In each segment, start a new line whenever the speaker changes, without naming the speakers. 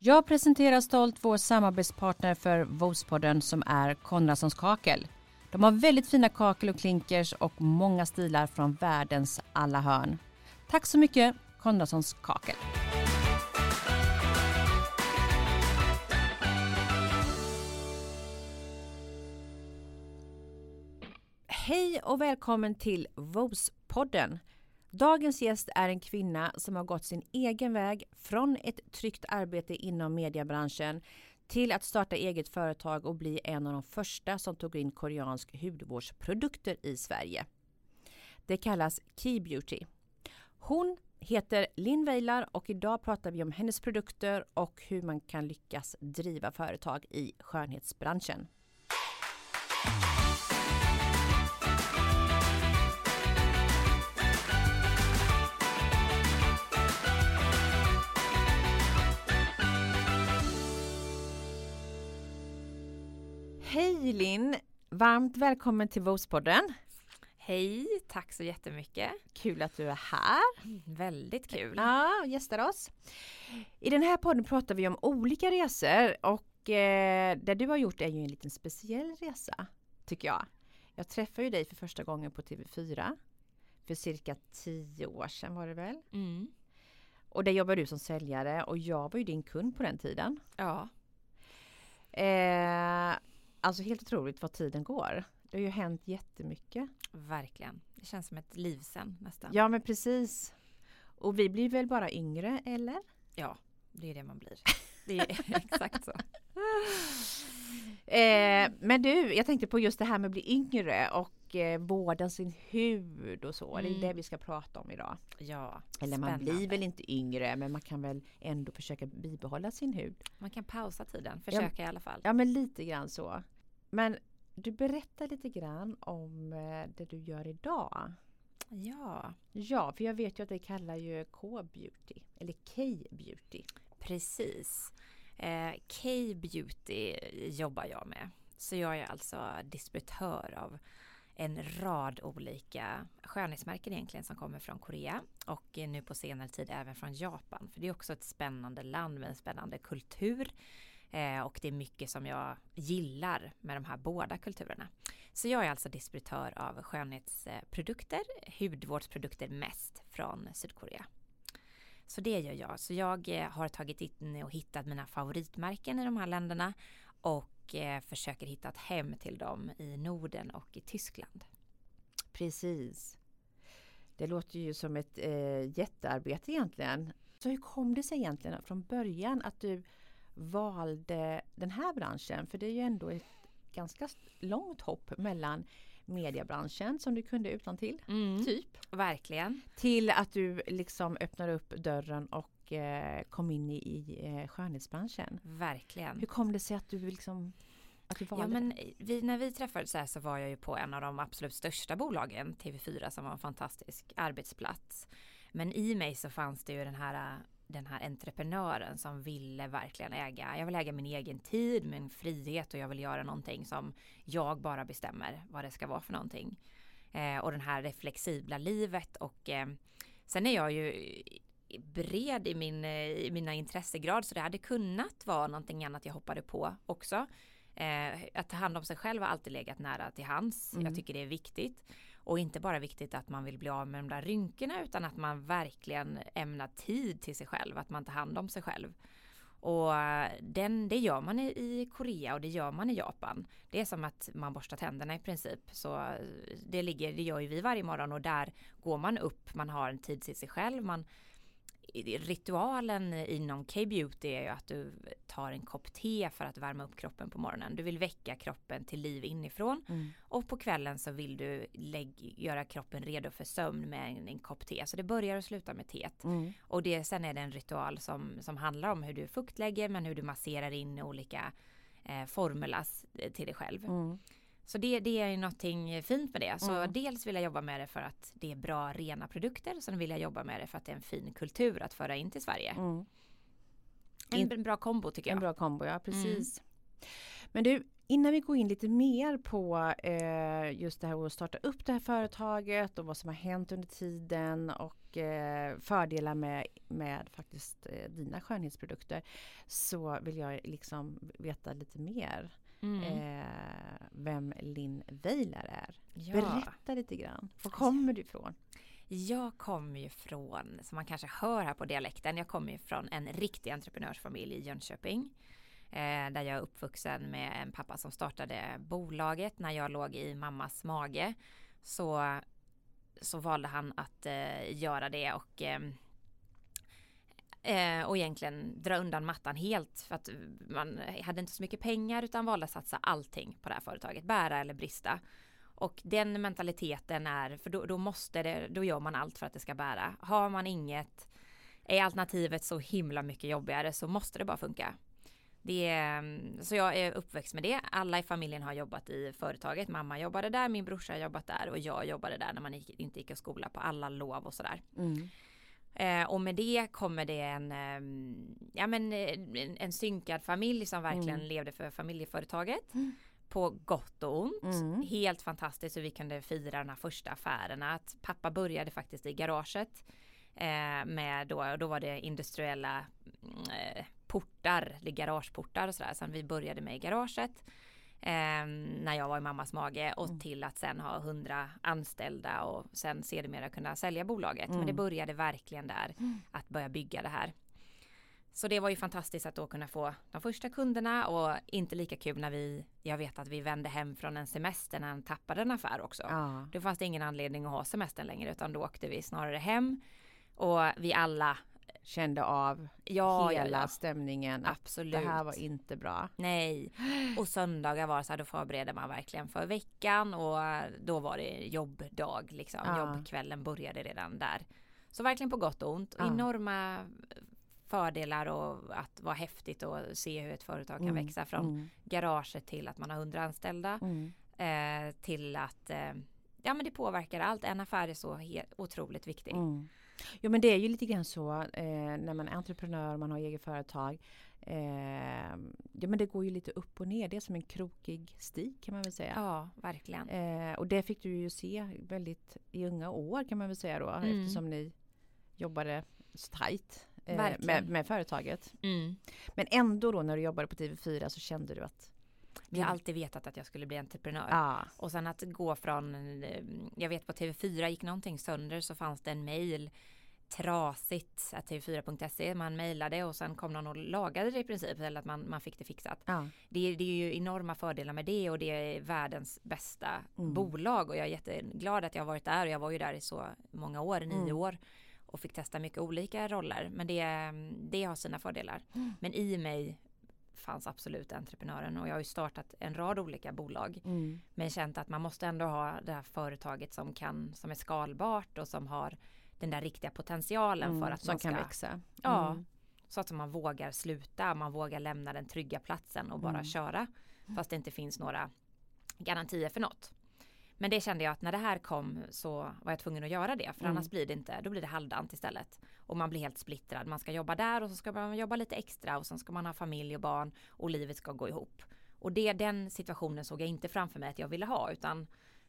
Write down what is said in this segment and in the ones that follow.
Jag presenterar stolt vår samarbetspartner för Vospodden som är Konradssons kakel. De har väldigt fina kakel och klinkers och många stilar från världens alla hörn. Tack så mycket Konradssons kakel. Hej och välkommen till Vospodden. podden Dagens gäst är en kvinna som har gått sin egen väg från ett tryggt arbete inom mediebranschen till att starta eget företag och bli en av de första som tog in koreansk hudvårdsprodukter i Sverige. Det kallas Key Beauty. Hon heter Linn Weilar och idag pratar vi om hennes produkter och hur man kan lyckas driva företag i skönhetsbranschen. Hej Linn! Varmt välkommen till Vospodden.
Hej, tack så jättemycket.
Kul att du är här.
Väldigt kul.
Ja, gästar oss. I den här podden pratar vi om olika resor och eh, det du har gjort är ju en liten speciell resa, tycker jag. Jag träffade ju dig för första gången på TV4 för cirka tio år sedan var det väl?
Mm.
Och där jobbade du som säljare och jag var ju din kund på den tiden.
Ja.
Eh, alltså helt otroligt vad tiden går. Det har ju hänt jättemycket.
Verkligen. Det känns som ett liv sen nästan.
Ja men precis. Och vi blir väl bara yngre eller?
Ja, det är det man blir. Det är exakt så.
Eh, men du, jag tänkte på just det här med att bli yngre och eh, vårda sin hud och så. Det är
Mm.
det vi ska prata om idag.
Ja,
Eller man
spännande.
blir väl inte yngre men man kan väl ändå försöka bibehålla sin hud.
Man kan pausa tiden, försöka i alla fall.
Ja men lite grann så. Men du berättar lite grann om eh, det du gör idag.
Ja,
Ja, för jag vet ju att det kallar ju K-beauty eller K-beauty.
precis. Eh, K-beauty jobbar jag med. Så jag är alltså distributör av en rad olika skönhetsmärken egentligen som kommer från Korea och nu på senare tid även från Japan. För det är också ett spännande land med en spännande kultur. Eh, och det är mycket som jag gillar med de här båda kulturerna. Så jag är alltså distributör av skönhetsprodukter, hudvårdsprodukter mest från Sydkorea. Så det gör jag. Så jag eh, har tagit in och hittat mina favoritmärken i de här länderna och eh, försöker hitta ett hem till dem i Norden och i Tyskland.
Precis. Det låter ju som ett eh, jättearbete egentligen. Så hur kom det sig egentligen från början att du valde den här branschen? För det är ju ändå ett ganska långt hopp mellan mediebranschen som du kunde utan till typ
Verkligen.
till att du liksom öppnar upp dörren och eh, kom in i, eh, skönhetsbranschen.
Verkligen.
Hur kom det sig att du liksom att du valde
Ja men vi, när vi träffades här så var jag ju på en av de absolut största bolagen, TV4 som var en fantastisk arbetsplats. Men i mig så fanns det ju den här den här entreprenören som ville verkligen äga, jag vill äga min egen tid, min frihet och jag vill göra någonting som jag bara bestämmer vad det ska vara för någonting. Eh, och den här det flexibla livet och eh, sen är jag ju bred i, min, eh, i mina intressegrad så det hade kunnat vara någonting annat jag hoppade på också. Eh, att ta hand om sig själv har alltid legat nära till hands.
Mm.
Jag tycker det är viktigt. Och inte bara viktigt att man vill bli av med de där rynkorna utan att man verkligen ämnar tid till sig själv. Att man tar hand om sig själv. Och eh, den, det gör man i, Korea och det gör man i Japan. Det är som att man borstar tänderna i princip. Så eh, det, ligger, det gör ju vi varje morgon och där går man upp, man har en tid till sig själv. Man, ritualen inom K-beauty är ju att du tar en kopp te för att värma upp kroppen på morgonen. Du vill väcka kroppen till liv inifrån
Mm.
och på kvällen så vill du göra kroppen redo för sömn med en, en kopp te. Så det börjar och slutar med teet.
Mm.
Och det, sen är det en ritual som, som handlar om hur du fuktlägger men hur du masserar in olika eh, formulas till dig själv.
Mm.
Så det, det är någonting fint med det. Så
Mm.
dels vill jag jobba med det för att det är bra rena produkter. Sen vill jag jobba med det för att det är en fin kultur att föra in till Sverige.
Mm.
En, en bra kombo tycker jag.
En bra kombo, ja precis. Men du, innan vi går in lite mer på eh, just det här att starta upp det här företaget och vad som har hänt under tiden och och eh, fördelar med, med faktiskt eh, dina skönhetsprodukter så vill jag liksom veta lite mer.
Mm.
Eh, vem Linn Weiler är.
Ja.
Berätta lite grann. Var kommer du ifrån?
Jag kommer ju från, som man kanske hör här på dialekten, jag kommer ju från en riktig entreprenörsfamilj i Jönköping. Eh, där jag är uppvuxen med en pappa som startade bolaget när jag låg i mammas mage. Så, så valde han att eh, göra det och eh, och egentligen dra undan mattan helt för att man hade inte så mycket pengar utan valde att satsa allting på det här företaget, bära eller brista. Och den mentaliteten är, för då, då måste det, då gör man allt för att det ska bära. Har man inget, är alternativet så himla mycket jobbigare så måste det bara funka. Det är, så jag är uppväxt med det. Alla i familjen har jobbat i företaget. Mamma jobbade där, min brorsa har jobbat där och jag jobbade där när man gick, inte gick i skola på alla lov och sådär.
Mm.
Eh, och med det kommer det en, eh, ja men eh, en, en synkad familj som verkligen
Mm.
levde för familjeföretaget.
Mm.
På gott och ont.
Mm.
Helt fantastiskt hur vi kunde fira de här första affärerna. Att pappa började faktiskt i garaget. Eh, med då, då var det industriella mm, eh, portar, garageportar och sådär. Som vi började med i garaget. Eh, när jag var i mammas mage och
Mm.
till att sen ha hundra anställda och sen sedermera kunna sälja bolaget. Men
Mm.
det började verkligen där
Mm.
att börja bygga det här. Så det var ju fantastiskt att då kunna få de första kunderna och inte lika kul när vi, jag vet att vi vände hem från en semester när han tappade en affär också.
Ja.
Då fanns det ingen anledning att ha semestern längre utan då åkte vi snarare hem och vi alla,
Kände av
ja,
hela
ja
stämningen.
absolut.
Det här var inte bra.
Nej, och söndagar var så här, då förbereder man verkligen för veckan och då var det jobbdag liksom.
Ja.
Jobbkvällen började redan där. Så verkligen på gott och ont.
Ja.
Enorma fördelar och att vara häftigt och se hur ett företag kan
Mm.
växa från
Mm.
garaget till att man har hundra anställda
Mm.
eh, till att eh, ja men det påverkar allt. En affär är så otroligt viktig.
Mm. Jo men det är ju lite grann så eh, när man är entreprenör och man har eget företag. Eh, ja men det går ju lite upp och ner. Det är som en krokig stig kan man väl säga.
Ja, verkligen.
Eh, och det fick du ju se väldigt i unga år kan man väl säga då
Mm.
eftersom ni jobbade så tajt eh, med, med företaget.
Mm.
Men ändå då när du jobbade på TV4 så kände du att
Vi har alltid vetat att jag skulle bli entreprenör.
ja,
Och sen att gå från, eh, jag vet på TV4 gick någonting sönder så fanns det en mail trasigt, att tv4.se, man mejlade och sen kom någon och lagade det i princip, eller att man, man fick det fixat.
ja,
Det, det är ju enorma fördelar med det och det är världens bästa
Mm.
bolag och jag är jätteglad att jag har varit där och jag var ju där i så många år, nio
Mm.
år och fick testa mycket olika roller men det, det har sina fördelar.
Mm.
Men i mig fanns absolut entreprenören och jag har ju startat en rad olika bolag
mm,
men känt att man måste ändå ha det här företaget som kan som är skalbart och som har den där riktiga potentialen
mm,
för att
som
man ska
kan växa.
Ja.
Mm.
så att man vågar sluta, man vågar lämna den trygga platsen och bara
Mm.
köra. Fast det inte finns några garantier för något. Men det kände jag att när det här kom så var jag tvungen att göra det. För
Mm.
annars blir det inte, då blir det halvdant istället. Och man blir helt splittrad. Man ska jobba där och så ska man jobba lite extra och sen ska man ha familj och barn och livet ska gå ihop. Och det, den situationen såg jag inte framför mig att jag ville ha utan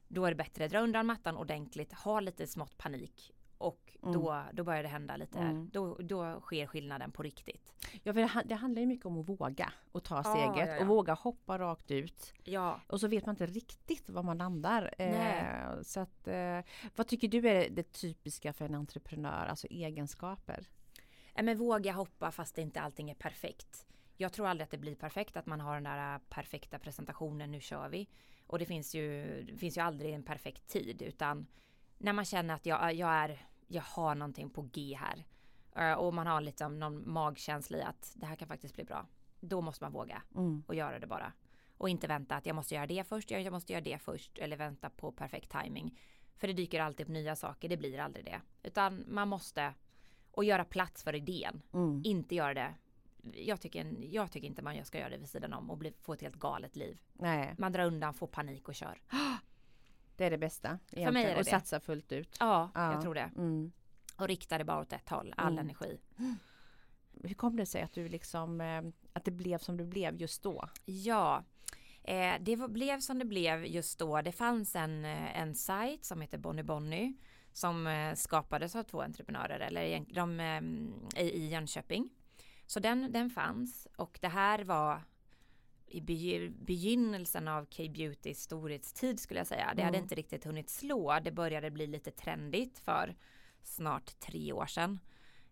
då är det bättre att dra undan mattan ordentligt, ha lite smått panik och
Mm.
då, då börjar det hända lite,
Mm.
då, då sker skillnaden på riktigt.
Ja, för det, han- det handlar ju mycket om att våga och ta steget
ja, ja.
och våga hoppa rakt ut.
Ja,
Och så vet man inte riktigt var man landar. Eh, så att, eh, vad tycker du är det typiska för en entreprenör, alltså egenskaper?
Nej, men våga hoppa fast inte allting är perfekt. Jag tror aldrig att det blir perfekt, att man har den där perfekta presentationen, nu kör vi. Och det finns ju, det finns ju aldrig en perfekt tid utan när man känner att jag, jag, är, jag har någonting på G här. eh, Och man har liksom någon magkänsla i att det här kan faktiskt bli bra. Då måste man våga
Mm.
och göra det bara. Och inte vänta att jag måste göra det först, jag måste göra det först eller vänta på perfekt timing. För det dyker alltid upp nya saker, det blir aldrig det. Utan man måste och göra plats för idén.
Mm.
Inte göra det. Jag tycker, jag tycker inte man ska göra det vid sidan om och bli, få ett helt galet liv.
Nej,
Man drar undan, får panik och kör.
det är det bästa.
mig är det
och
det.
satsa fullt ut.
Ja,
Ja.
jag tror det.
Mm.
Och rikta det bara åt ett håll, all
Mm.
energi.
Hur kom det sig att du liksom eh, att det blev som det blev just då?
Ja, eh, det blev som det blev just då. Det fanns en, eh, en sajt som heter Bonny Bonny som skapades av två entreprenörer eller de, i Jönköping. Så den, den fanns och det här var i begynnelsen av K-beautys storhetstid skulle jag säga. Det mm. hade inte riktigt hunnit slå. Det började bli lite trendigt för snart tre år sedan.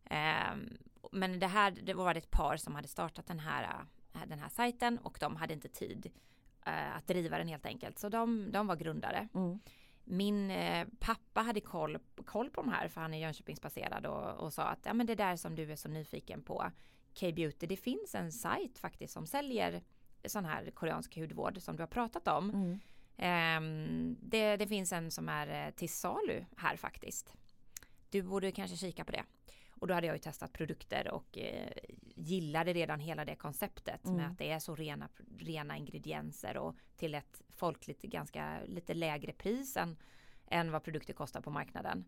Um, men det här, det var ett par som hade startat den här, den här sajten och de hade inte tid uh, att driva den helt enkelt. Så de, de var grundare. Mm. Min eh, pappa hade koll, koll på de här för han är Jönköpingsbaserad och, och sa att ja, men det där som du är så nyfiken på K-beauty, det finns en sajt faktiskt som säljer sån här koreansk hudvård som du har pratat om. Mm. Um, det, det, finns en som är eh, till salu här faktiskt. Du borde kanske kika på det. Och då hade jag ju testat produkter och eh, gillade redan hela det konceptet mm. med att det är så rena, rena ingredienser och till ett folkligt ganska lite lägre pris än, än vad produkter kostar på marknaden.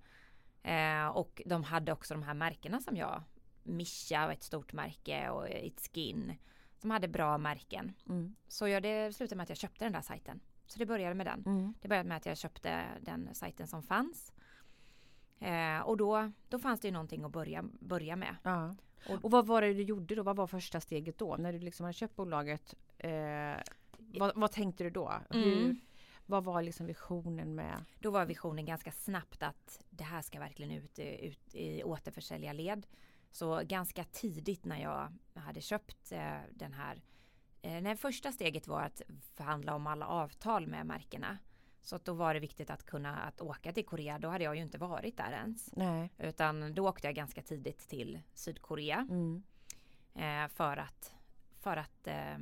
Eh, och de hade också de här märkena som jag, Mischa och ett stort märke och It's Skin som hade bra märken. Mm. Så jag, det slutade med att jag köpte den där sajten. Så det började med den. Mm. Det började med att jag köpte den sajten som fanns. Eh, och då, då fanns det ju någonting att börja, börja med.
Ja. Och, och, vad var det du gjorde då? Vad var första steget då? När du liksom hade köpt bolaget. Eh, vad, vad, tänkte du då? Hur, mm. Vad var liksom visionen med?
Då var visionen ganska snabbt att det här ska verkligen ut, ut i återförsäljarled. Så ganska tidigt när jag hade köpt eh, den här eh, när första steget var att förhandla om alla avtal med märkena. Så då var det viktigt att kunna att åka till Korea. Då hade jag ju inte varit där ens. Nej. Utan då åkte jag ganska tidigt till Sydkorea. Mm. Eh, för att, för att eh,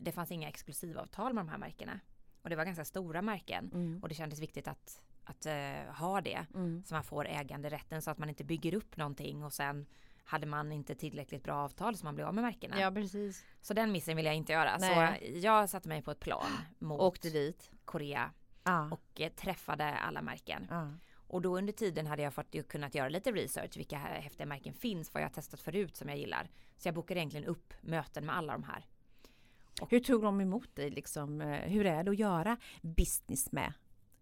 det fanns inga exklusivavtal med de här märkena. Och det var ganska stora märken. Mm. Och det kändes viktigt att, att uh, ha det. Mm. Så man får äganderätten så att man inte bygger upp någonting och sen hade man inte tillräckligt bra avtal så man blev av med märkena.
Ja precis.
Så den missen vill jag inte göra. Nej. Så jag satte mig på ett plan mot
Åkte dit.
Korea ah. och eh, träffade alla märken. Ah. Och då under tiden hade jag fått kunnat göra lite research. Vilka häftiga märken finns? Vad jag har testat förut som jag gillar. Så jag bokade egentligen upp möten med alla de här.
Och hur tog de emot dig liksom? Eh, hur är det att göra business med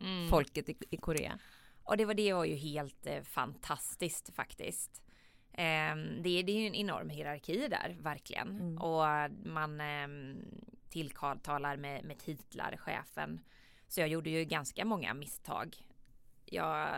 mm. folket i, i, Korea?
Och det var det var ju helt eh, fantastiskt faktiskt. Eh, det, det är en enorm hierarki där verkligen. Mm. Och man eh, tilltalar med, med titlar, chefen så jag gjorde ju ganska många misstag. Jag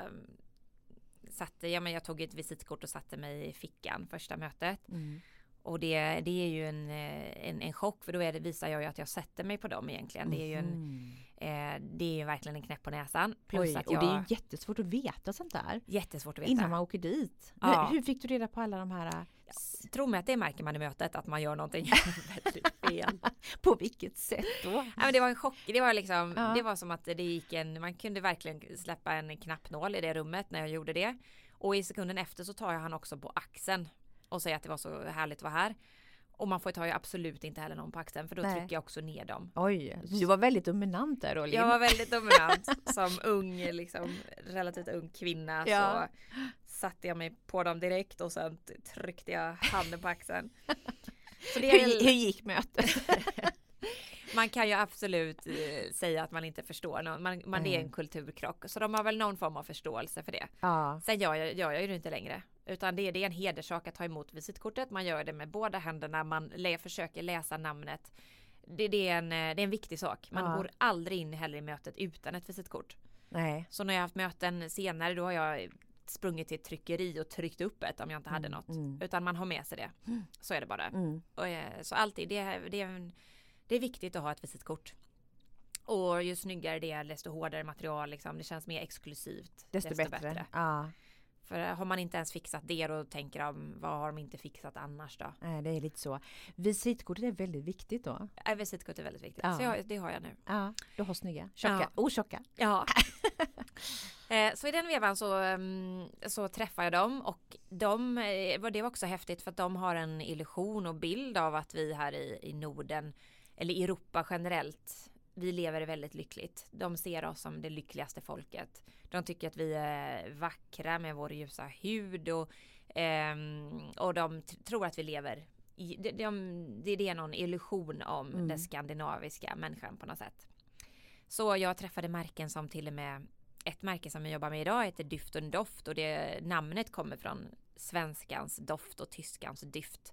satte, ja men jag tog ett visitkort och satte mig i fickan första mötet. Mm. Och det, det är ju en, eh, en, en chock för då är det, visar jag ju att jag sätter mig på dem egentligen. Det är ju en, mm. Eh, det är verkligen en knäpp på näsan.
Plus Oj, att jag, och det är jättesvårt att veta sånt där.
Jättesvårt att veta.
Innan man åker dit. Ja. Hur, hur, fick du reda på alla de här
tro mig att det märker man i mötet att man gör någonting väldigt fel.
På vilket sätt då?
Ja, men det var en chock. Det var liksom, ja. det var som att det gick en, man kunde verkligen släppa en knappnål i det rummet när jag gjorde det. Och i sekunden efter så tar jag han också på axeln och säger att det var så härligt att vara här. Och man får ta ju absolut inte heller någon på axeln för då Nej. trycker jag också ner dem.
Oj, du var väldigt dominant där Olin.
Jag var väldigt dominant som ung, liksom relativt ung kvinna. Ja. Så satte jag mig på dem direkt och sen tryckte jag handen på axeln.
Så det hur, hur gick mötet?
man kan ju absolut eh, säga att man inte förstår någon. Man, man mm. är en kulturkrock. Så de har väl någon form av förståelse för det. Ja. Sen gör jag, gör jag ju det inte längre. Utan det, det är en hederssak att ta emot visitkortet. Man gör det med båda händerna. Man lä, försöker läsa namnet. Det, det, är en, eh, det är en viktig sak. Man ja. går aldrig in heller i mötet utan ett visitkort. Nej. Så när jag har haft möten senare då har jag sprungit till ett tryckeri och tryckt upp ett om jag inte hade mm, något. Mm. Utan man har med sig det. Mm. Så är det bara. Mm. Och, eh, så alltid, det, det, är, det är viktigt att ha ett visitkort. Och ju snyggare det är desto hårdare material liksom. Det känns mer exklusivt.
Desto, desto bättre. bättre. Ja.
För har man inte ens fixat det då tänker de vad har de inte fixat annars då?
Nej det är lite så. Visitkortet är väldigt viktigt då.
Ja, visitkortet är väldigt viktigt. Ja. Så jag, det har jag nu.
Ja, du har snygga. Tjocka. Ja. Otjocka.
Ja. Eh, så i den vevan så, mm, så träffar jag dem och de, eh, det var också häftigt för att de har en illusion och bild av att vi här i, i Norden eller Europa generellt vi lever väldigt lyckligt. De ser oss som det lyckligaste folket. De tycker att vi är vackra med vår ljusa hud och, eh, och de tror att vi lever i, de, de, det är någon illusion om mm. den skandinaviska människan på något sätt. Så jag träffade märken som till och med ett märke som jag jobbar med idag heter Dyft och Doft och det namnet kommer från svenskans doft och tyskans dyft.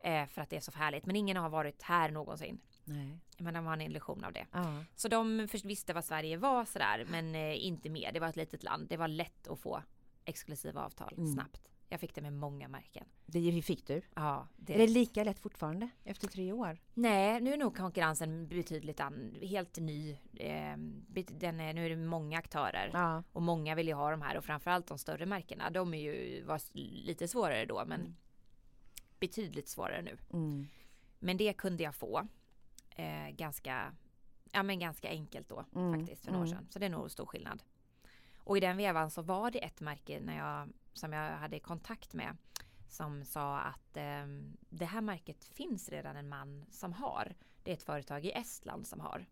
Eh, för att det är så härligt. Men ingen har varit här någonsin.
Nej.
Men de har en illusion av det.
Ja.
Så de först visste vad Sverige var sådär men eh, inte mer. Det var ett litet land. Det var lätt att få exklusiva avtal
Mm.
snabbt. Jag fick det med många märken.
Det fick du.
Ja,
Är det lika lätt fortfarande efter tre år?
Nej, nu är nog konkurrensen betydligt an, helt ny. Eh, bet- den är, nu är det många aktörer
Ja.
och många vill ju ha de här och framförallt de större märkena. De är ju var lite svårare då men
Mm.
betydligt svårare nu.
Mm.
Men det kunde jag få eh, ganska, ja, men ganska enkelt då
Mm,
faktiskt för några år
mm.
sedan. Så det är nog stor skillnad. Och i den vevan så var det ett märke när jag, som jag hade kontakt med som sa att eh, det här märket finns redan en man som har. Det är ett företag i Estland som har.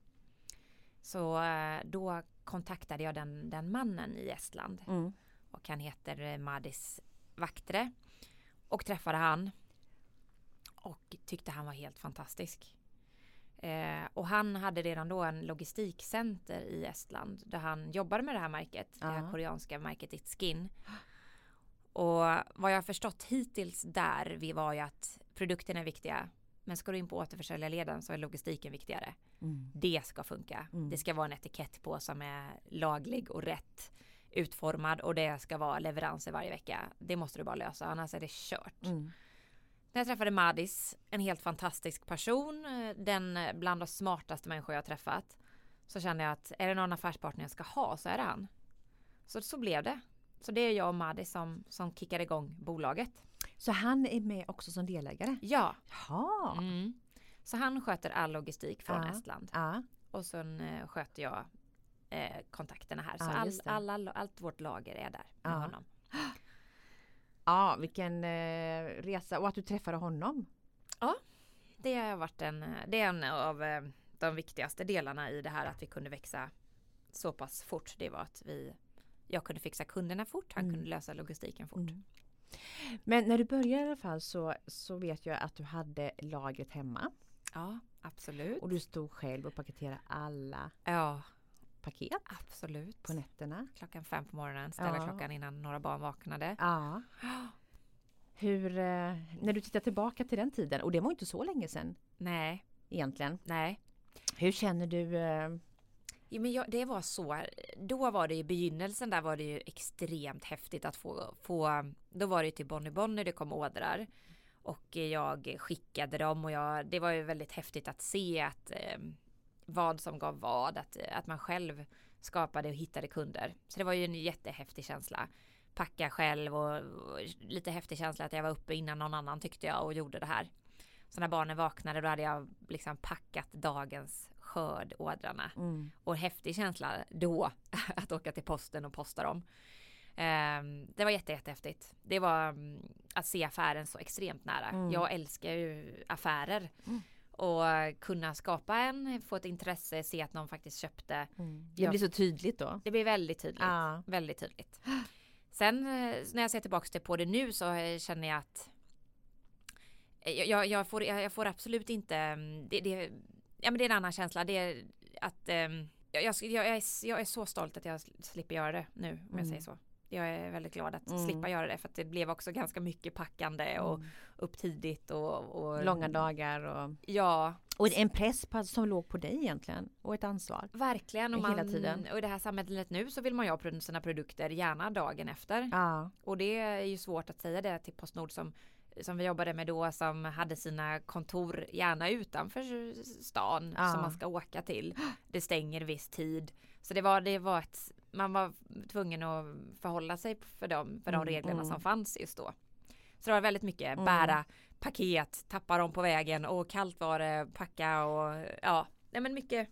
Så eh, då kontaktade jag den, den mannen i Estland
Mm.
och han heter eh, Madis Vaktre och träffade han och tyckte han var helt fantastisk. Eh, och han hade redan då en logistikcenter i Estland där han jobbade med det här märket, det här koreanska märket It's Skin. Och vad jag har förstått hittills där vi var ju att produkterna är viktiga men ska du in på återförsäljarleden så är logistiken viktigare.
Mm.
Det ska funka.
Mm.
Det ska vara en etikett på som är laglig och rätt utformad och det ska vara leveranser varje vecka. Det måste du bara lösa annars är det kört.
Mm.
När jag träffade Madis, en helt fantastisk person, eh, den eh, bland de smartaste människor jag har träffat. Så kände jag att är det någon affärspartner jag ska ha så är det han. Så, så blev det. Så det är jag och Madis som, som kickade igång bolaget.
Så han är med också som delägare?
Ja.
Jaha.
Mm. Så han sköter all logistik från
Ja.
Estland.
Ja.
Och sen eh, sköter jag eh, kontakterna här. Så
Ja,
all, alla, allt vårt lager är där med honom.
Ja, vilken eh, resa. Och att du träffade honom.
Det har varit en, eh, det är en av eh, de viktigaste delarna i det här att vi kunde växa så pass fort. Det var att vi, jag kunde fixa kunderna fort, han
Mm.
kunde lösa logistiken fort.
Mm. Men när du började i alla fall så, så vet jag att du hade lagret hemma.
Ja, absolut.
Och du stod själv och paketerade alla
Ja,
paket
absolut.
på nätterna.
Klockan fem på morgonen, ställa
Ja.
klockan innan några barn vaknade.
Ja. Hur, eh, när du tittar tillbaka till den tiden, och det var inte så länge sedan
Nej,
egentligen.
nej.
Hur känner du? Eh,
Ja, men jag, det var så, då var det i begynnelsen där var det ju extremt häftigt att få, få då var det ju till Bonnie Bonnie det kom ådrar och jag skickade dem och jag, det var ju väldigt häftigt att se att eh, vad som gav vad, att, att man själv skapade och hittade kunder. Så det var ju en jättehäftig känsla. Packa själv och, och lite häftig känsla att jag var uppe innan någon annan tyckte jag och gjorde det här. Så när barnen vaknade då hade jag liksom packat dagens skördådrarna
mm,
och häftig känsla då att åka till posten och posta dem. Ehm, det var jätte, jättehäftigt. Det var mm, att se affären så extremt nära.
Mm.
Jag älskar ju affärer.
Mm.
Och kunna skapa en, få ett intresse, se att någon faktiskt köpte.
mm. Det blir så tydligt då.
Det blir väldigt tydligt.
Ja.
Väldigt tydligt. Sen eh, när jag ser tillbaka på det nu så eh, känner jag att eh, jag, jag, jag, får, jag, jag får absolut inte, mm, det, det, ja men det är en annan känsla. Det är att jag, jag, jag, är, jag är så stolt att jag slipper göra det nu om jag
Mm.
säger så. Jag är väldigt glad att
Mm.
slippa göra det för att det blev också ganska mycket packande och
Mm.
upp tidigt och, och
Långa dagar och,
Ja,
och en press på, som låg på dig egentligen och ett ansvar.
verkligen. Och,
Hela
man,
tiden.
och i det här samhället nu så vill man ju ha sina produkter gärna dagen efter.
Ja.
Och det är ju svårt att säga det till Postnord som, som vi jobbade med då som hade sina kontor gärna utanför stan
Ja.
som man ska åka till. Det stänger viss tid. Så det var, det var ett, man var tvungen att förhålla sig för dem, för de
Mm,
reglerna
mm.
som fanns just då. Så det var väldigt mycket
Mm.
bära paket, tappa dem på vägen och kallt var det, packa och ja, nej men mycket,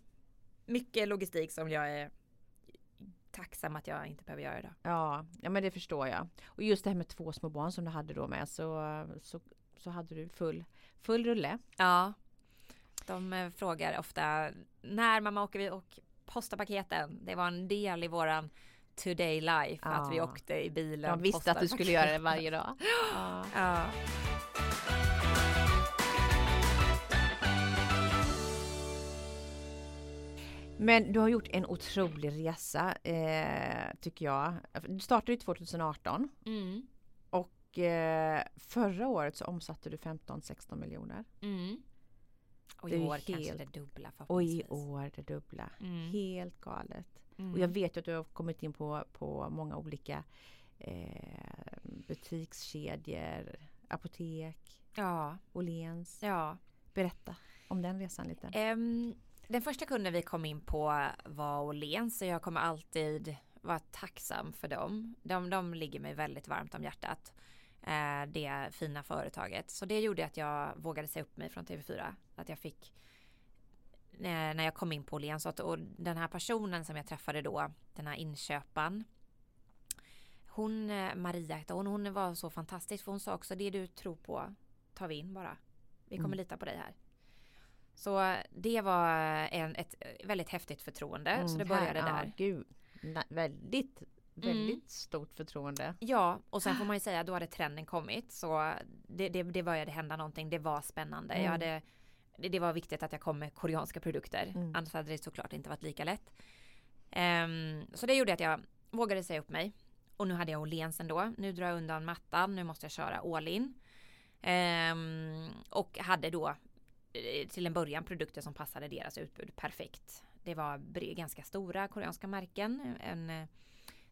mycket logistik som jag är tacksam att jag inte behöver göra idag.
Ja, ja, men det förstår jag. Och just det här med två små barn som du hade då med så, så, så hade du full, full rulle.
Ja. De eh, frågar ofta när mamma åker vi och postar paketen. Det var en del i våran today life att vi
Ja.
åkte i bilen.
De visste att du skulle göra det varje dag. Ja.
Ja.
Men du har gjort en otrolig resa eh, tycker jag. Du startade ju 2018
Mm.
och eh, förra året så omsatte du 15-16 miljoner.
Mm. Och i år kanske
helt-
det dubbla
Och i år det dubbla.
Mm.
Helt galet.
Mm.
Och jag vet ju att du har kommit in på, på många olika eh, butikskedjor, apotek,
Ja,
Åhléns.
ja.
Berätta om den resan lite.
Ehm, den första kunden vi kom in på var Åhléns så jag kommer alltid vara tacksam för dem. De, de ligger mig väldigt varmt om hjärtat. Eh, det fina företaget. Så det gjorde att jag vågade säga upp mig från TV4. Att jag fick när när jag kom in på Åhléns och, den här personen som jag träffade då, den här inköparen. Hon, eh, Maria hette hon, hon var så fantastisk för hon sa också det du tror på tar vi in bara. Vi kommer
Mm.
lita på dig här. Så det var en, ett väldigt häftigt förtroende. så det
Mm,
började
här,
där.
Ja, gud. Na, väldigt, väldigt
Mm.
stort förtroende.
Ja, och sen får man ju säga då hade trenden kommit. Så det, det, det började hända någonting. Det var spännande.
Mm.
Jag hade, det, det var viktigt att jag kom med koreanska produkter.
Mm.
Annars hade det såklart inte varit lika lätt. Ehm, så det gjorde att jag vågade säga upp mig. Och nu hade jag Åhléns ändå. Nu drar jag undan mattan. Nu måste jag köra all in. Ehm, och hade då eh, till en början produkter som passade deras utbud perfekt. Det var ganska stora koreanska märken. En, eh,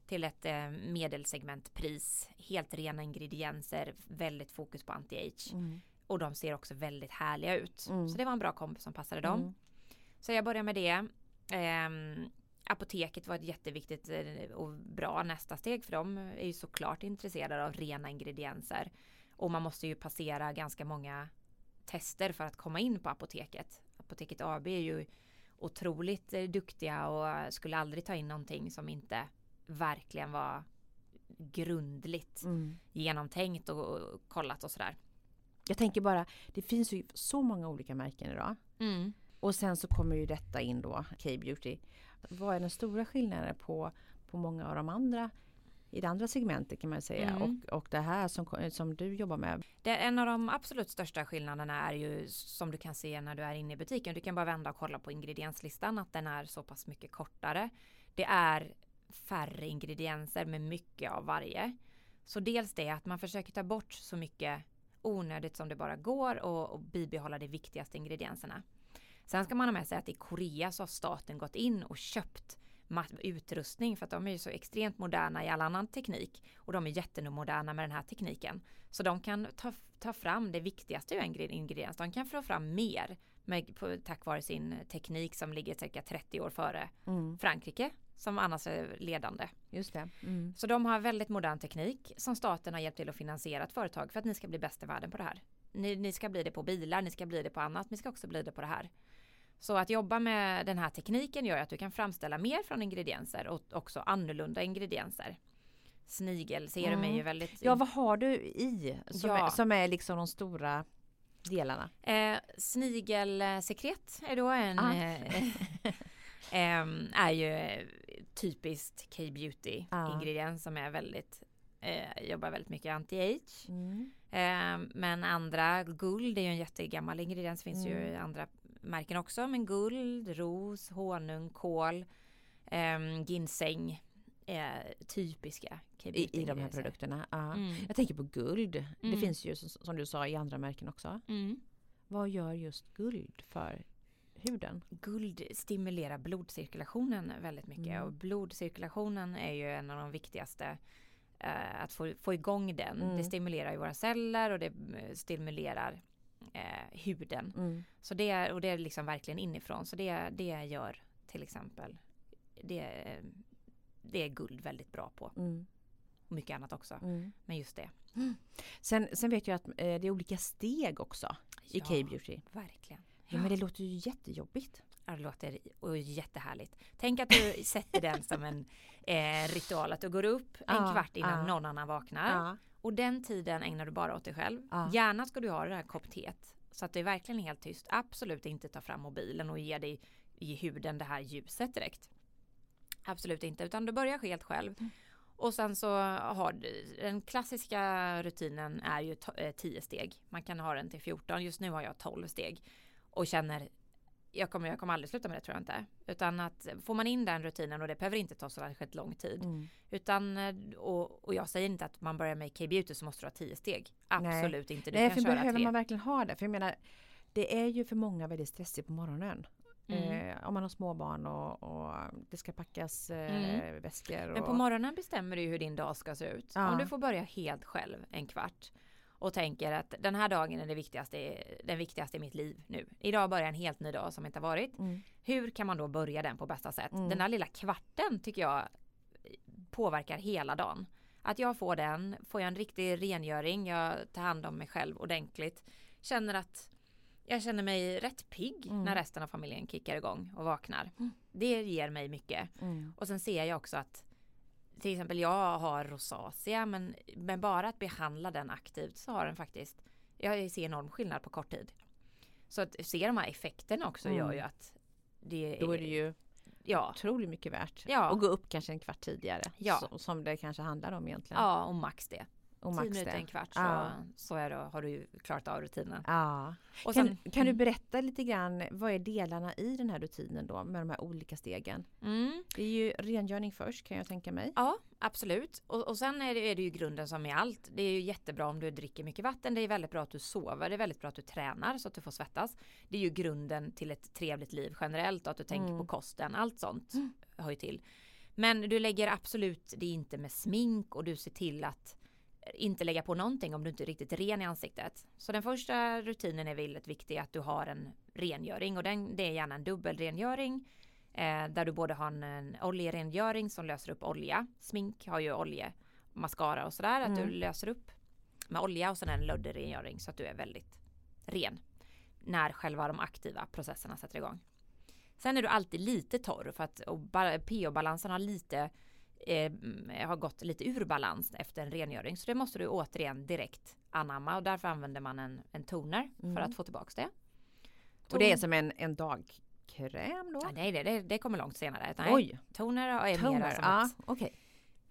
till ett eh, medelsegmentpris. Helt rena ingredienser. Väldigt fokus på anti-age.
Mm.
Och de ser också väldigt härliga ut.
Mm.
Så det var en bra kombo som passade dem.
Mm.
Så jag började med det. Ehm, apoteket var ett jätteviktigt eh, och bra nästa steg för de är ju såklart intresserade av rena ingredienser. Och man måste ju passera ganska många tester för att komma in på apoteket. Apoteket AB är ju otroligt eh, duktiga och skulle aldrig ta in någonting som inte verkligen var grundligt
Mm.
genomtänkt och, och kollat och sådär.
Jag tänker bara, det finns ju så många olika märken idag. Och sen så kommer ju detta in då, K-beauty. Vad är den stora skillnaden på, på många av de andra i det andra segmentet kan man säga
Mm.
och, och det här som, som du jobbar med.
Det, en av de absolut största skillnaderna är ju som du kan se när du är inne i butiken. Du kan bara vända och kolla på ingredienslistan att den är så pass mycket kortare. Det är färre ingredienser med mycket av varje. Så dels det att man försöker ta bort så mycket onödigt som det bara går och, och bibehålla de viktigaste ingredienserna. Sen ska man ha med sig att i Korea så har staten gått in och köpt utrustning för att de är ju så extremt moderna i all annan teknik och de är jättemoderna med den här tekniken. Så de kan ta, ta fram det viktigaste ur en ingre- ingrediens. De kan få fram mer med, på, tack vare sin teknik som ligger cirka 30 år före
Mm.
Frankrike som annars är ledande.
Just det. Mm.
Så de har väldigt modern teknik som staten har hjälpt till att finansiera ett företag för att ni ska bli bäst i världen på det här. Ni, ni ska bli det på bilar, ni ska bli det på annat, ni ska också bli det på det här. Så att jobba med den här tekniken gör att du kan framställa mer från ingredienser och också annorlunda ingredienser. Snigelserum
Mm.
är ju väldigt...
Ja, vad har du i som,
Ja.
är, som är liksom de stora delarna?
Eh, snigelsekret är då en...
Ah.
Eh, ehm, är ju eh, typiskt K-beauty
Ah.
ingrediens som är väldigt eh, jobbar väldigt mycket anti-age.
Mm.
Eh, men andra, guld är ju en jättegammal ingrediens, finns ju
Mm.
i andra märken också. Men guld, ros, honung, kål, ehm, ginseng är typiska
I, I de här produkterna. Ja.
Mm.
Jag tänker på guld. Det
Mm.
finns ju som, som du sa i andra märken också.
Mm.
Vad gör just guld för huden?
Guld stimulerar blodcirkulationen väldigt mycket
Mm.
och blodcirkulationen är ju en av de viktigaste eh, att få, få igång den.
Mm.
Det stimulerar ju våra celler och det eh, stimulerar eh, huden.
Mm.
Så det är, och det är liksom verkligen inifrån. Så det, det gör till exempel det, det är guld väldigt bra på.
Mm.
Och mycket annat också.
Mm.
Men just det.
Sen, sen vet jag att eh, det är olika steg också i
Ja,
K-beauty.
Verkligen.
Ja, men det låter ju jättejobbigt.
Ja, det låter och jättehärligt. Tänk att du sätter den som en eh, ritual. Att du går upp en
Ja,
kvart innan
ja.
någon annan vaknar. Och den tiden ägnar du bara åt dig själv. Gärna ska du ha det här kopp teet. Så att det är verkligen helt tyst. Absolut inte ta fram mobilen och ge dig i huden det här ljuset direkt. Absolut inte. Utan du börjar helt själv.
Mm.
Och sen så har du, den klassiska rutinen är ju to- eh, 10 steg. Man kan ha den till 14. Just nu har jag 12 steg. Och känner jag kommer, jag kommer aldrig sluta med det tror jag inte. Utan att får man in den rutinen och det behöver inte ta så särskilt lång tid.
Mm.
Utan, eh, och, och jag säger inte att man börjar med K-beauty så måste du ha tio steg. Absolut inte. Du
Nej,
kan
för
köra
behöver
tre.
man verkligen ha det? För jag menar, det är ju för många väldigt stressigt på morgonen.
Mm.
Eh, om man har småbarn och, och det ska packas eh,
Mm.
väskor. Och,
Men på morgonen bestämmer du hur din dag ska se ut.
Ja.
Om du får börja helt själv en kvart och tänker att den här dagen är det viktigaste, den viktigaste i mitt liv nu. Idag börjar en helt ny dag som inte har varit.
Mm.
Hur kan man då börja den på bästa sätt?
Mm.
Den där lilla kvarten tycker jag påverkar hela dagen. Att jag får den, får jag en riktig rengöring, jag tar hand om mig själv ordentligt. Känner att jag känner mig rätt pigg
Mm.
när resten av familjen kickar igång och vaknar.
Mm.
Det ger mig mycket.
Mm.
Och sen ser jag också att till exempel jag har rosacea men, men bara att behandla den aktivt så har den faktiskt, jag ser enorm skillnad på kort tid. Så att se de här effekterna också
Mm.
gör ju att det
Då är det ju
ja,
otroligt mycket värt.
Ja.
Och gå upp kanske en kvart tidigare.
Ja.
Så, som det kanske handlar om egentligen.
ja och max det.
Och max
minuter,
det.
en kvart så,
Ja.
så är det, har du klarat av rutinen.
Ja.
Och
Kan,
sen,
kan du berätta lite grann, vad är delarna i den här rutinen då med de här olika stegen?
mm,
Det är ju rengöring först kan jag tänka mig.
Ja, absolut. Och, och sen är det, är det ju grunden som är allt. Det är ju jättebra om du dricker mycket vatten. Det är väldigt bra att du sover. Det är väldigt bra att du tränar så att du får svettas. Det är ju grunden till ett trevligt liv generellt och att du tänker
Mm.
på kosten. Allt sånt hör ju till. Men du lägger absolut det inte med smink och du ser till att inte lägga på någonting om du inte är riktigt ren i ansiktet. Så den första rutinen är väldigt viktig att du har en rengöring och den, det är gärna en dubbelrengöring eh, där du både har en, en oljerengöring som löser upp olja. Smink har ju olje, mascara och sådär. Att du
Mm.
löser upp med olja och sen en lödderengöring så att du är väldigt ren när själva de aktiva processerna sätter igång. Sen är du alltid lite torr för att pH-balansen har lite eh, har gått lite ur balans efter en rengöring. Så det måste du återigen direkt anamma och därför använder man en, en toner
Mm.
för att få tillbaks det.
Och det är
Ton-
som en, en dagkräm då?
Ja, nej, det, det, det kommer långt senare. Nej,
Oj!
Toner är mera
Toner,
som
ja
ett
okej.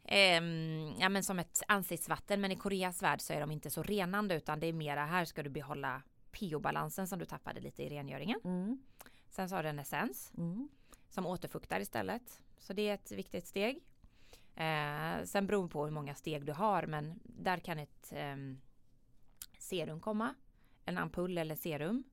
Ehm, ja men som ett ansiktsvatten men i Koreas värld så är de inte så renande utan det är mera här ska du behålla pH-balansen som du tappade lite i rengöringen.
Mm.
Sen så har du en essens
Mm.
som återfuktar istället. Så det är ett viktigt steg. Eh, sen beror det på hur många steg du har men där kan ett ehm, serum komma. En ampull eller serum.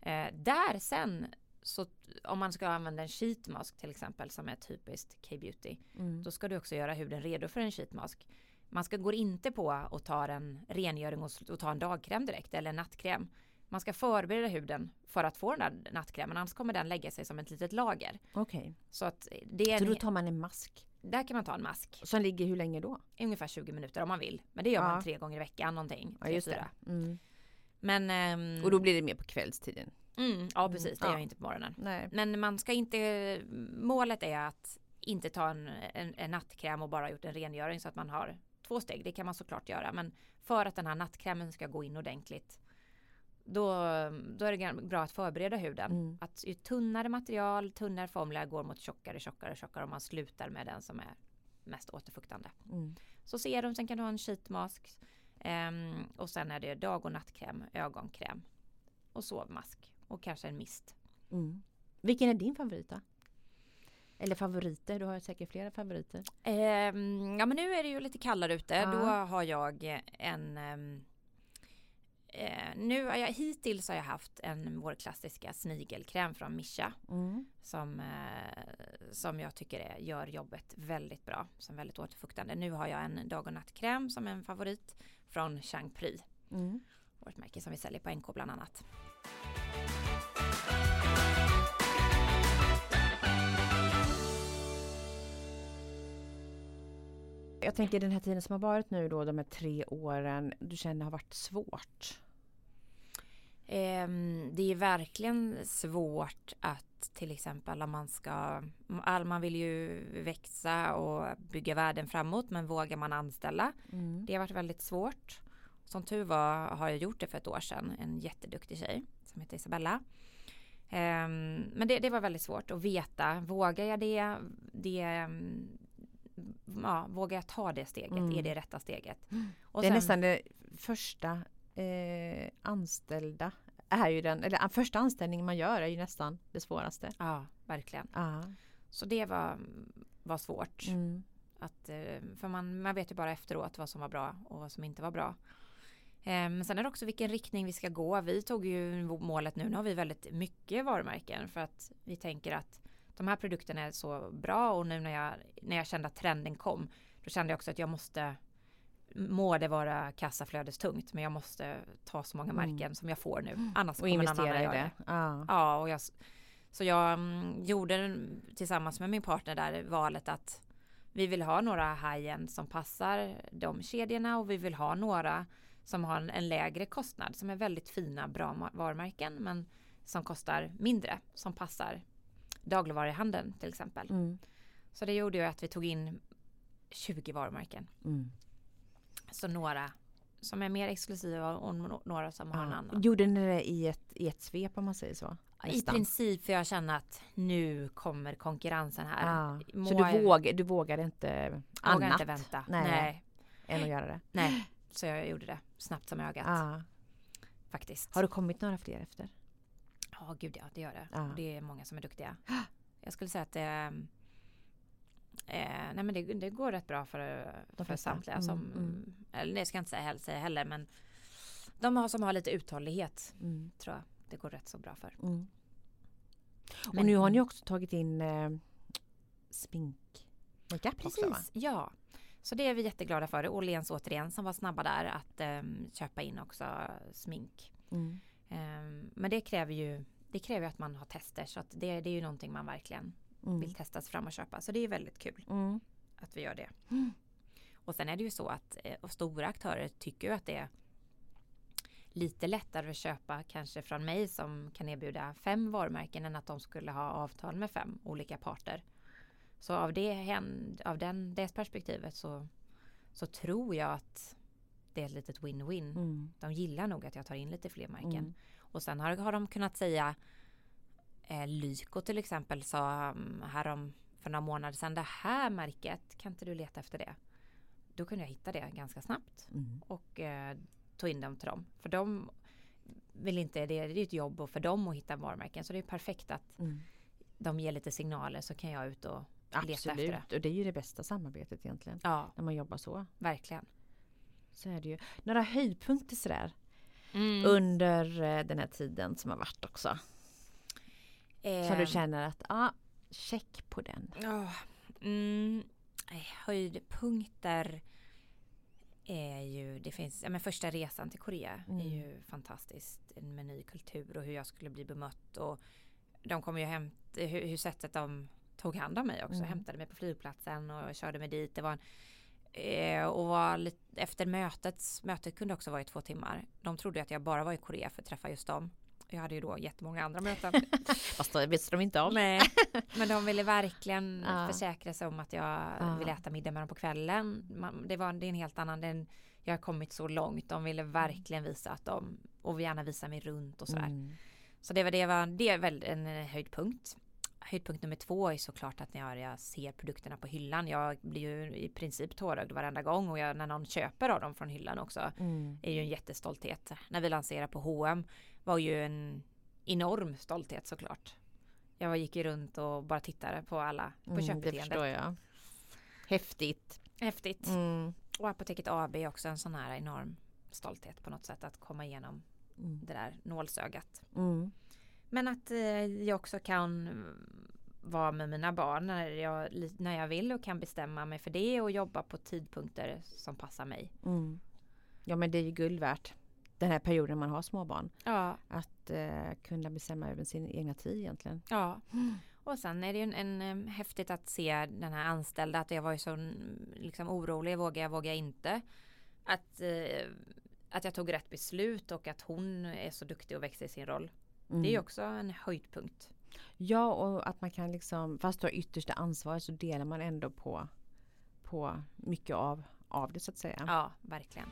Eh, där sen så om man ska använda en sheet mask till exempel som är typiskt K-beauty
Mm.
då ska du också göra huden redo för en sheetmask. Man ska, går inte på och ta en rengöring och, och ta en dagkräm direkt eller en nattkräm. Man ska förbereda huden för att få den där nattkrämen annars kommer den lägga sig som ett litet lager.
Okej,
Så att det är
så då tar man en mask
där kan man ta en mask.
som ligger hur länge då?
Ungefär 20 minuter om man vill. Men det gör
Ja.
man tre gånger i veckan någonting.
Ja just det. Mm.
Men, ehm,
Och då blir det mer på kvällstiden?
mm, ja precis, det gör jag inte på morgonen.
Nej.
Men man ska inte, målet är att inte ta en, en, en nattkräm och bara gjort en rengöring så att man har två steg. Det kan man såklart göra. Men för att den här nattkrämen ska gå in ordentligt då, då är det bra att förbereda huden.
Mm.
Att ju tunnare material, tunnare formler går mot tjockare, tjockare, tjockare om man slutar med den som är mest återfuktande.
Mm.
Så serum, sen kan du ha en sheetmask ehm, och sen är det dag och nattkräm, ögonkräm och sovmask och kanske en mist.
Mm. Vilken är din favorit då? Eller favoriter? Du har säkert flera favoriter.
Ehm, ja men nu är det ju lite kallare ute.
Ja.
Då har jag en ehm, eh, nu har jag hittills har jag haft en vår klassiska snigelkräm från Mischa
Mm.
som, eh, som jag tycker är, gör jobbet väldigt bra som väldigt återfuktande. Nu har jag en dag och nattkräm som är en favorit från Changpry.
Mm.
Vårt märke som vi säljer på NK bland annat.
Jag tänker den här tiden som har varit nu då, de här tre åren, du känner har varit svårt?
Ehm, det är verkligen svårt att till exempel om man ska, all, man vill ju växa och bygga världen framåt men vågar man anställa?
Mm.
Det har varit väldigt svårt. Som tur var har jag gjort det för ett år sedan, en jätteduktig tjej som heter Isabella. Ehm, men det, det var väldigt svårt att veta, vågar jag det? det ja, vågar jag ta det steget?
Mm.
Är det rätta steget? Och
det är
sen-
nästan det första eh, anställda är ju den, eller första anställningen man gör är ju nästan det svåraste.
Ja, verkligen.
Ja.
Så det var, var svårt.
Mm.
Att, eh, för man, man vet ju bara efteråt vad som var bra och vad som inte var bra. Eh, Men sen är det också vilken riktning vi ska gå. Vi tog ju målet nu, nu har vi väldigt mycket varumärken för att vi tänker att de här produkterna är så bra och nu när jag, när jag kände att trenden kom då kände jag också att jag måste må det vara kassaflödestungt men jag måste ta så många
Mm.
märken som jag får nu. Annars
Och investera i det. Ja.
Ja, och jag, så jag mm, gjorde tillsammans med min partner där valet att vi vill ha några high-end som passar de kedjorna och vi vill ha några som har en, en lägre kostnad som är väldigt fina, bra varumärken men som kostar mindre, som passar dagligvaruhandeln till exempel.
Mm.
Så det gjorde ju att vi tog in 20 varumärken.
Mm.
Så några som är mer exklusiva och några som har en annan.
Gjorde ni det i ett, i ett svep om man säger så?
I
Nästan.
princip för jag känner att nu kommer konkurrensen här.
Ja. Så du, våg, du vågade inte annat
vågar inte vänta.
Nej.
Nej.
än att göra det?
Nej. Så jag gjorde det snabbt som ögat
Ja.
faktiskt.
Har det kommit några fler efter?
Ja, gud ja, det gör det.
Ja.
Det är många som är duktiga. Jag skulle säga att det Eh, nej men det, det går rätt bra för,
De
för samtliga
Mm,
som,
mm.
eller det ska jag inte säga, säga heller, men de har, som har lite uthållighet
Mm.
tror jag det går rätt så bra för.
Mm. Och
Men-
nu har ni också tagit in eh, smink makeup också?
Precis, ja. Så det är vi jätteglada för. Åhléns återigen som var snabba där att ehm, köpa in också smink. Ehm, men det kräver ju det kräver att man har tester så att det, det är ju någonting man verkligen
Mm.
vill testa sig fram och köpa. Så det är väldigt kul
Mm.
att vi gör det.
Mm.
Och sen är det ju så att eh, stora aktörer tycker att det är lite lättare att köpa kanske från mig som kan erbjuda fem varumärken än att de skulle ha avtal med fem olika parter. Så av det, av den, det perspektivet så, så tror jag att det är ett litet win-win.
Mm.
De gillar nog att jag tar in lite fler märken.
Mm.
Och sen har, har de kunnat säga eh, Lyko till exempel sa um, härom för några månader sedan det här märket kan inte du leta efter det? Då kunde jag hitta det ganska snabbt
Mm.
och eh, tog in dem till dem. För de vill inte, det, är ju ett jobb för dem att hitta varumärken så det är perfekt att
Mm.
de ger lite signaler så kan jag ut och leta efter det.
Absolut, och det är ju det bästa samarbetet egentligen.
Ja,
När man jobbar så.
verkligen.
Så är det ju. Några höjdpunkter sådär
Mm.
under eh, den här tiden som har varit också. Så du
Ehm,
känner att, ja, check på den.
Ja, mm, eh, höjdpunkter är ju, det finns, ja men första resan till Korea
Mm.
är ju fantastiskt med ny kultur och hur jag skulle bli bemött och de kommer ju hämta, hur, hur sättet de tog hand om mig också,
Mm.
hämtade mig på flygplatsen och körde mig dit. Det var en, eh, och var lite, efter mötet, mötet kunde också vara i två timmar. De trodde att jag bara var i Korea för att träffa just dem. Jag hade ju då jättemånga andra möten.
Fast det visste de inte om.
Nej, men de ville verkligen
Ja.
försäkra sig om att jag
Ja.
ville äta middag med dem på kvällen. Man, det, var, det är en helt annan, det är en, jag har kommit så långt. De ville verkligen visa att de, och gärna visa mig runt och sådär.
Mm.
Så det var, det var, det är väl en eh, höjdpunkt. Höjdpunkt nummer två är såklart att när jag ser produkterna på hyllan. Jag blir ju i princip tårögd varenda gång och jag, när någon köper av dem från hyllan också
Mm.
är ju en jättestolthet. När vi lanserade på H&M var ju en enorm stolthet såklart. Jag gick ju runt och bara tittade på alla på
Mm, det
köpbeteendet.
förstår jag. Häftigt.
Häftigt.
Mm.
Och Apoteket AB är också en sån här enorm stolthet på något sätt att komma igenom
Mm.
det där nålsögat.
Mm.
Men att eh, jag också kan vara med mina barn när jag, när jag vill och kan bestämma mig för det och jobba på tidpunkter som passar mig.
Mm. Ja men det är ju guld värt. Den här perioden man har småbarn.
Ja,
Att eh, kunna bestämma över sin egna tid egentligen.
ja. Och sen är det ju en, en, em, häftigt att se den här anställda att jag var ju så mm, liksom orolig, vågar jag, vågar jag inte. Att, eh, att jag tog rätt beslut och att hon är så duktig och växer i sin roll.
Mm.
Det är ju också en höjdpunkt.
Ja och att man kan liksom, fast du har yttersta ansvar så delar man ändå på, på mycket av, av det så att säga.
Ja, verkligen.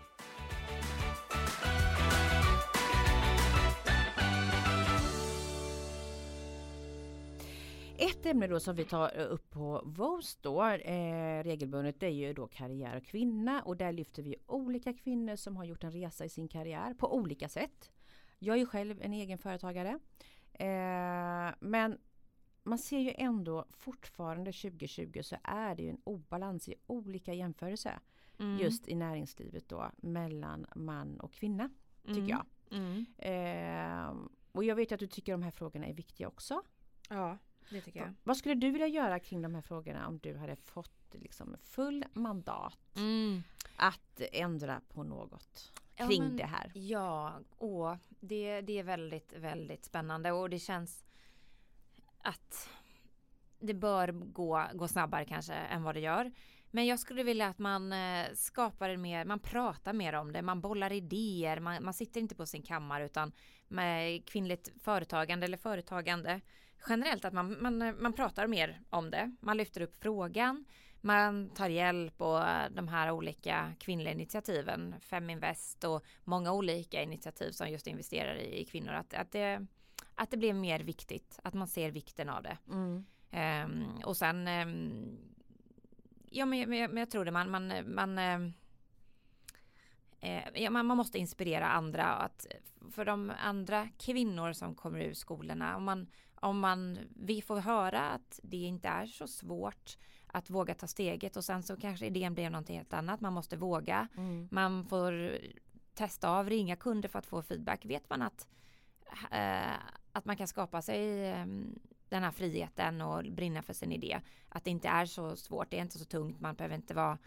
Ett ämne då som vi tar upp på VOS då eh, regelbundet det är ju då karriär och kvinna och där lyfter vi olika kvinnor som har gjort en resa i sin karriär på olika sätt. Jag är ju själv en egen företagare. Eh, men man ser ju ändå fortfarande 2020 så är det ju en obalans i olika jämförelser. Mm. Just i näringslivet då mellan man och kvinna. Tycker mm. jag. Mm. Eh, och jag vet att du tycker de här frågorna är viktiga också.
Ja, det tycker jag.
Vad skulle du vilja göra kring de här frågorna om du hade fått liksom full mandat mm. att ändra på något kring ja, men, det här?
Ja, åh, det, det är väldigt, väldigt spännande och det känns att det bör gå, gå snabbare kanske än vad det gör. Men jag skulle vilja att man eh, skapar en mer, man pratar mer om det, man bollar idéer, man, man sitter inte på sin kammare utan med kvinnligt företagande eller företagande generellt att man, man, man pratar mer om det. Man lyfter upp frågan, man tar hjälp och de här olika kvinnliga initiativen, Feminvest och många olika initiativ som just investerar i, i kvinnor. Att, att, det, att det blir mer viktigt, att man ser vikten av det. Mm. Um, och sen um, Ja men, men, men jag tror det man, man, man eh, ja, man måste inspirera andra att för de andra kvinnor som kommer ur skolorna om man, om man vi får höra att det inte är så svårt att våga ta steget och sen så kanske idén blir någonting helt annat. Man måste våga. Mm. Man får testa av, ringa kunder för att få feedback. Vet man att, äh, att man kan skapa sig äh, den här friheten och brinna för sin idé. Att det inte är så svårt, det är inte så tungt, man behöver inte vara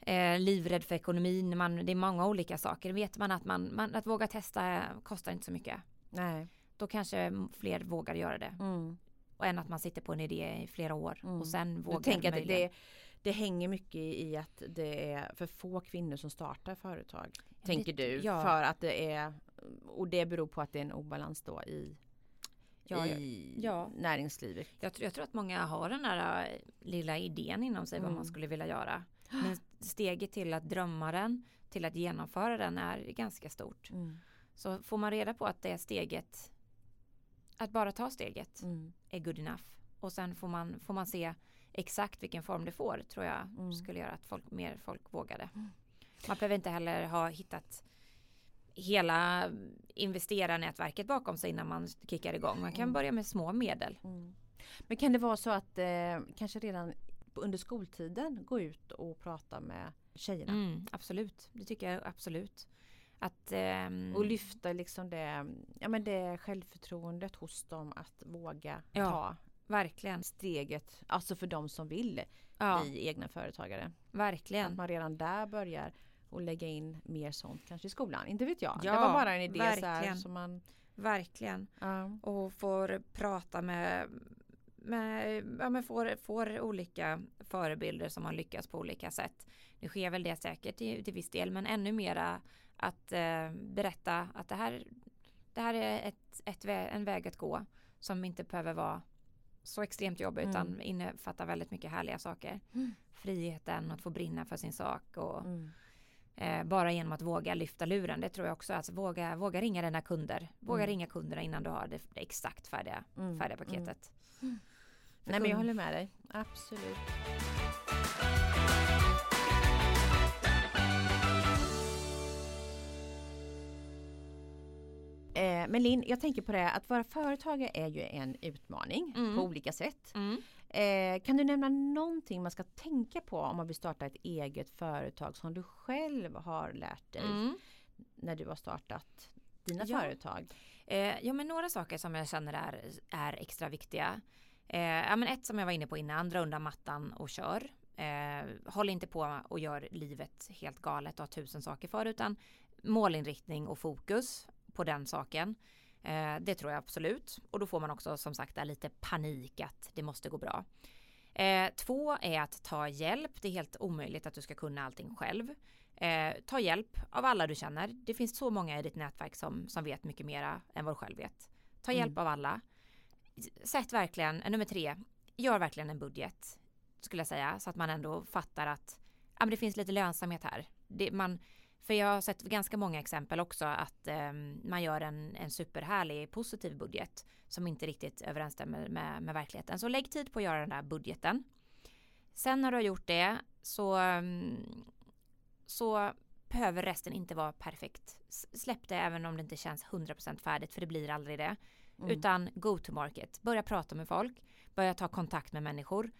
eh, livrädd för ekonomin, man, det är många olika saker. Vet man att, man, man, att våga testa kostar inte så mycket.
Nej.
Då kanske fler vågar göra det. Mm. Och än att man sitter på en idé i flera år mm. och sen vågar.
Du tänker att det, det hänger mycket i att det är för få kvinnor som startar företag. Ja, tänker du? Ja. För att det är och det beror på att det är en obalans då i ja, i ja. näringslivet.
Jag, jag, tror att många har den där äh, lilla idén inom sig mm. vad man mm. skulle vilja göra. Men steget till att drömma den, till att genomföra den är ganska stort. Mm. Så får man reda på att det steget, att bara ta steget mm. är good enough. Och sen får man, får man se exakt vilken form det får tror jag mm. skulle göra att folk, mer folk vågade. Mm. Man behöver inte heller ha hittat hela investerarnätverket bakom sig innan man kickar igång. Man kan mm. börja med små medel. Mm.
Men kan det vara så att eh, kanske redan under skoltiden gå ut och prata med tjejerna?
Mm, absolut, det tycker jag absolut. Att,
eh, och lyfta liksom det, ja, men det självförtroendet hos dem att våga ja, ta
verkligen.
steget. Alltså för de som vill ja. bli egna företagare.
Verkligen.
Att man redan där börjar och lägga in mer sånt kanske i skolan. Inte vet jag. Ja, det var bara en idé verkligen. så här, som man
Verkligen. Ja. Och får prata med, med ja, men får, får olika förebilder som har lyckats på olika sätt. Nu sker väl det säkert till, till viss del men ännu mera att eh, berätta att det här, det här är ett, ett, en väg att gå som inte behöver vara så extremt jobbig mm. utan innefattar väldigt mycket härliga saker. Mm. Friheten att få brinna för sin sak och mm. Eh, bara genom att våga lyfta luren. Det tror jag också. Alltså våga, våga ringa dina kunder. Våga mm. ringa kunderna innan du har det, det exakt färdiga, mm. färdiga mm. paketet.
Mm. Nej men jag håller med dig. Absolut. Men Linn, jag tänker på det att vara företagare är ju en utmaning mm. på olika sätt. Mm. Eh, kan du nämna någonting man ska tänka på om man vill starta ett eget företag som du själv har lärt dig mm. när du har startat dina ja. företag?
Eh, ja men några saker som jag känner är, är extra viktiga. Eh, ja, men ett som jag var inne på innan, dra undan mattan och kör. Eh, håll inte på och gör livet helt galet och ha tusen saker för utan målinriktning och fokus på den saken. Eh, det tror jag absolut. Och då får man också som sagt lite panik att det måste gå bra. Eh, två är att ta hjälp. Det är helt omöjligt att du ska kunna allting själv. Eh, ta hjälp av alla du känner. Det finns så många i ditt nätverk som, som vet mycket mera än vad du själv vet. Ta hjälp mm. av alla. Sätt verkligen, nummer tre, gör verkligen en budget. Skulle jag säga. Så att man ändå fattar att ja, men det finns lite lönsamhet här. Det, man, för jag har sett ganska många exempel också att eh, man gör en, en superhärlig positiv budget som inte riktigt överensstämmer med, med verkligheten. Så lägg tid på att göra den där budgeten. Sen när du har gjort det så, ehm, så behöver resten inte vara perfekt. Släpp det även om det inte känns 100% färdigt för det blir aldrig det. Mm. Utan go to market. Börja prata med folk. Börja ta kontakt med människor.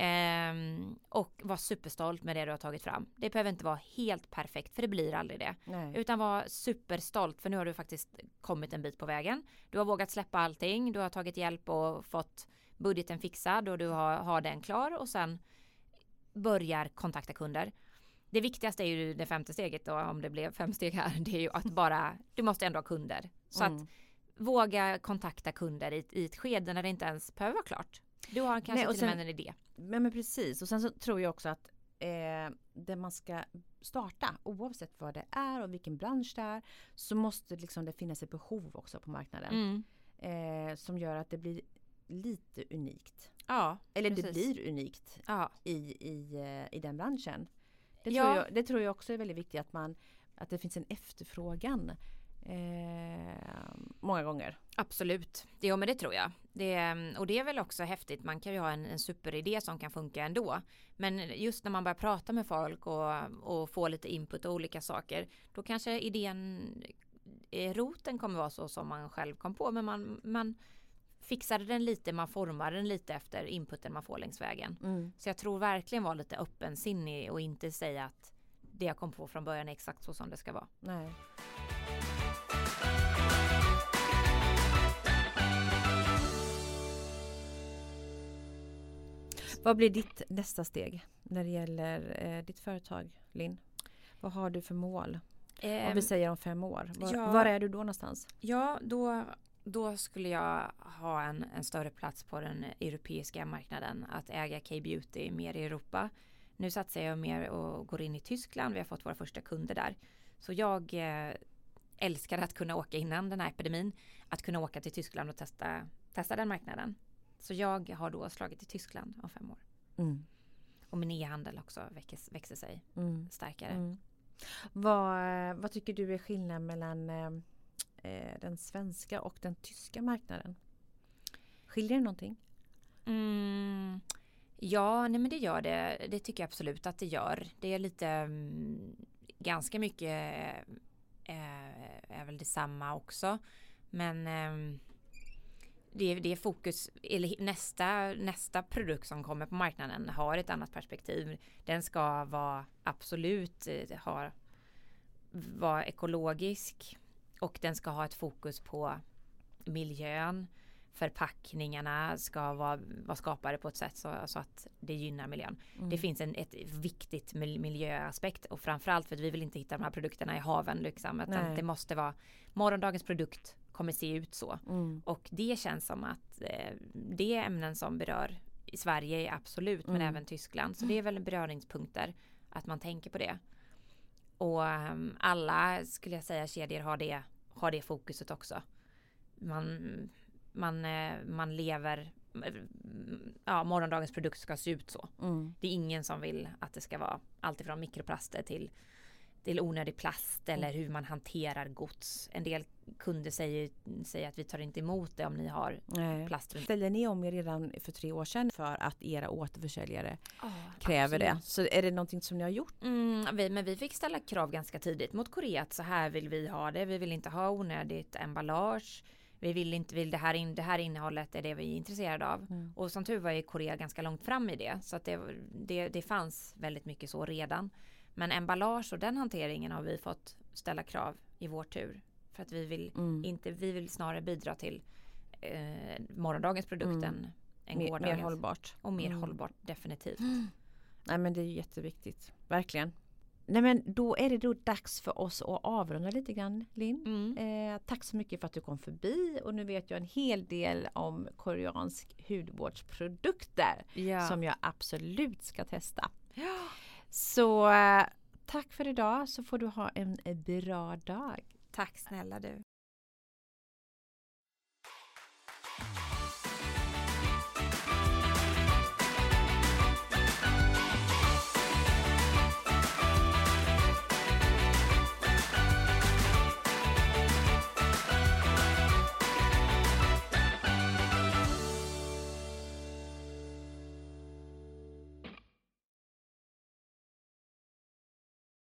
Ehm, och var superstolt med det du har tagit fram. Det behöver inte vara helt perfekt för det blir aldrig det. Nej. Utan var superstolt för nu har du faktiskt kommit en bit på vägen. Du har vågat släppa allting. Du har tagit hjälp och fått budgeten fixad och du har, har den klar och sen börjar kontakta kunder. Det viktigaste är ju det femte steget då om det blev fem steg här. Det är ju att bara, du måste ändå ha kunder. Så mm. att våga kontakta kunder i, i ett skede när det inte ens behöver vara klart. Du har kanske Nej, och till och med en idé.
Men, men precis och sen så tror jag också att eh, det man ska starta oavsett vad det är och vilken bransch det är så måste liksom det finnas ett behov också på marknaden. Mm. Eh, som gör att det blir lite unikt.
Ja,
Eller precis. det blir unikt ja. i, i, eh, i den branschen. Det, ja. tror jag, det tror jag också är väldigt viktigt att man att det finns en efterfrågan eh, många gånger.
Absolut, ja men det tror jag. Det, och det är väl också häftigt, man kan ju ha en, en superidé som kan funka ändå. Men just när man börjar prata med folk och, och få lite input och olika saker, då kanske idén, eh, roten kommer vara så som man själv kom på, men man, man fixade den lite, man formade den lite efter inputen man får längs vägen. Mm. Så jag tror verkligen vara lite öppensinnig och inte säga att det jag kom på från början är exakt så som det ska vara.
Nej. Vad blir ditt nästa steg när det gäller eh, ditt företag, Linn? Vad har du för mål? Eh, om vi ehm, säger om fem år. Var, ja, var, är du då någonstans?
Ja, då, då skulle jag ha en, en större plats på den europeiska marknaden. Att äga K-beauty mer i Europa. Nu satsar jag mer och går in i Tyskland. Vi har fått våra första kunder där. Så jag eh, älskar att kunna åka innan den här epidemin. Att kunna åka till Tyskland och testa, testa den marknaden. Så jag har då slagit i Tyskland om fem år. Mm. Och min e-handel också växer, växer sig mm. starkare. Mm.
Vad, vad tycker du är skillnaden mellan eh, eh, den svenska och den tyska marknaden? Skiljer det någonting?
Mm, ja, nej men det gör det. Det tycker jag absolut att det gör. Det är lite mm, ganska mycket eh, är väl detsamma också. Men eh, det, det är fokus, eller nästa, nästa produkt som kommer på marknaden har ett annat perspektiv. Den ska vara absolut eh, ha, vara ekologisk och den ska ha ett fokus på miljön. Förpackningarna ska vara, vara skapade på ett sätt så, så att det gynnar miljön. Mm. Det finns en ett viktigt miljöaspekt och framförallt för att vi vill inte hitta de här produkterna i haven. Liksom, utan det måste vara morgondagens produkt kommer se ut så. Mm. Och det känns som att eh, det är ämnen som berör i Sverige absolut men mm. även Tyskland. Så det är väl beröringspunkter att man tänker på det. Och um, alla skulle jag säga kedjor har det, har det fokuset också. Man, man, eh, man lever ja, morgondagens produkt ska se ut så. Mm. Det är ingen som vill att det ska vara alltifrån mikroplaster till till onödig plast eller hur man hanterar gods. En del kunder säger, säger att vi tar inte emot det om ni har Nej. plast.
Ställde ni om er redan för tre år sedan för att era återförsäljare oh, kräver absolut. det? Så är det någonting som ni har gjort?
Mm, vi, men vi fick ställa krav ganska tidigt mot Korea att så här vill vi ha det. Vi vill inte ha onödigt emballage. Vi vill inte, vill det här, in, det här innehållet är det vi är intresserade av. Mm. Och som tur var är Korea ganska långt fram i det. Så att det, det, det fanns väldigt mycket så redan. Men emballage och den hanteringen har vi fått ställa krav i vår tur. För att vi vill, mm. inte, vi vill snarare bidra till eh, morgondagens produkt mm. än,
mer, Mer hållbart.
Och mer mm. hållbart definitivt.
Nej men det är jätteviktigt. Verkligen. Nej men då är det då dags för oss att avrunda lite grann Linn. Mm. Eh, tack så mycket för att du kom förbi och nu vet jag en hel del om koreansk hudvårdsprodukter ja. som jag absolut ska testa. Ja. Så tack för idag så får du ha en eh, bra dag.
Tack snälla du.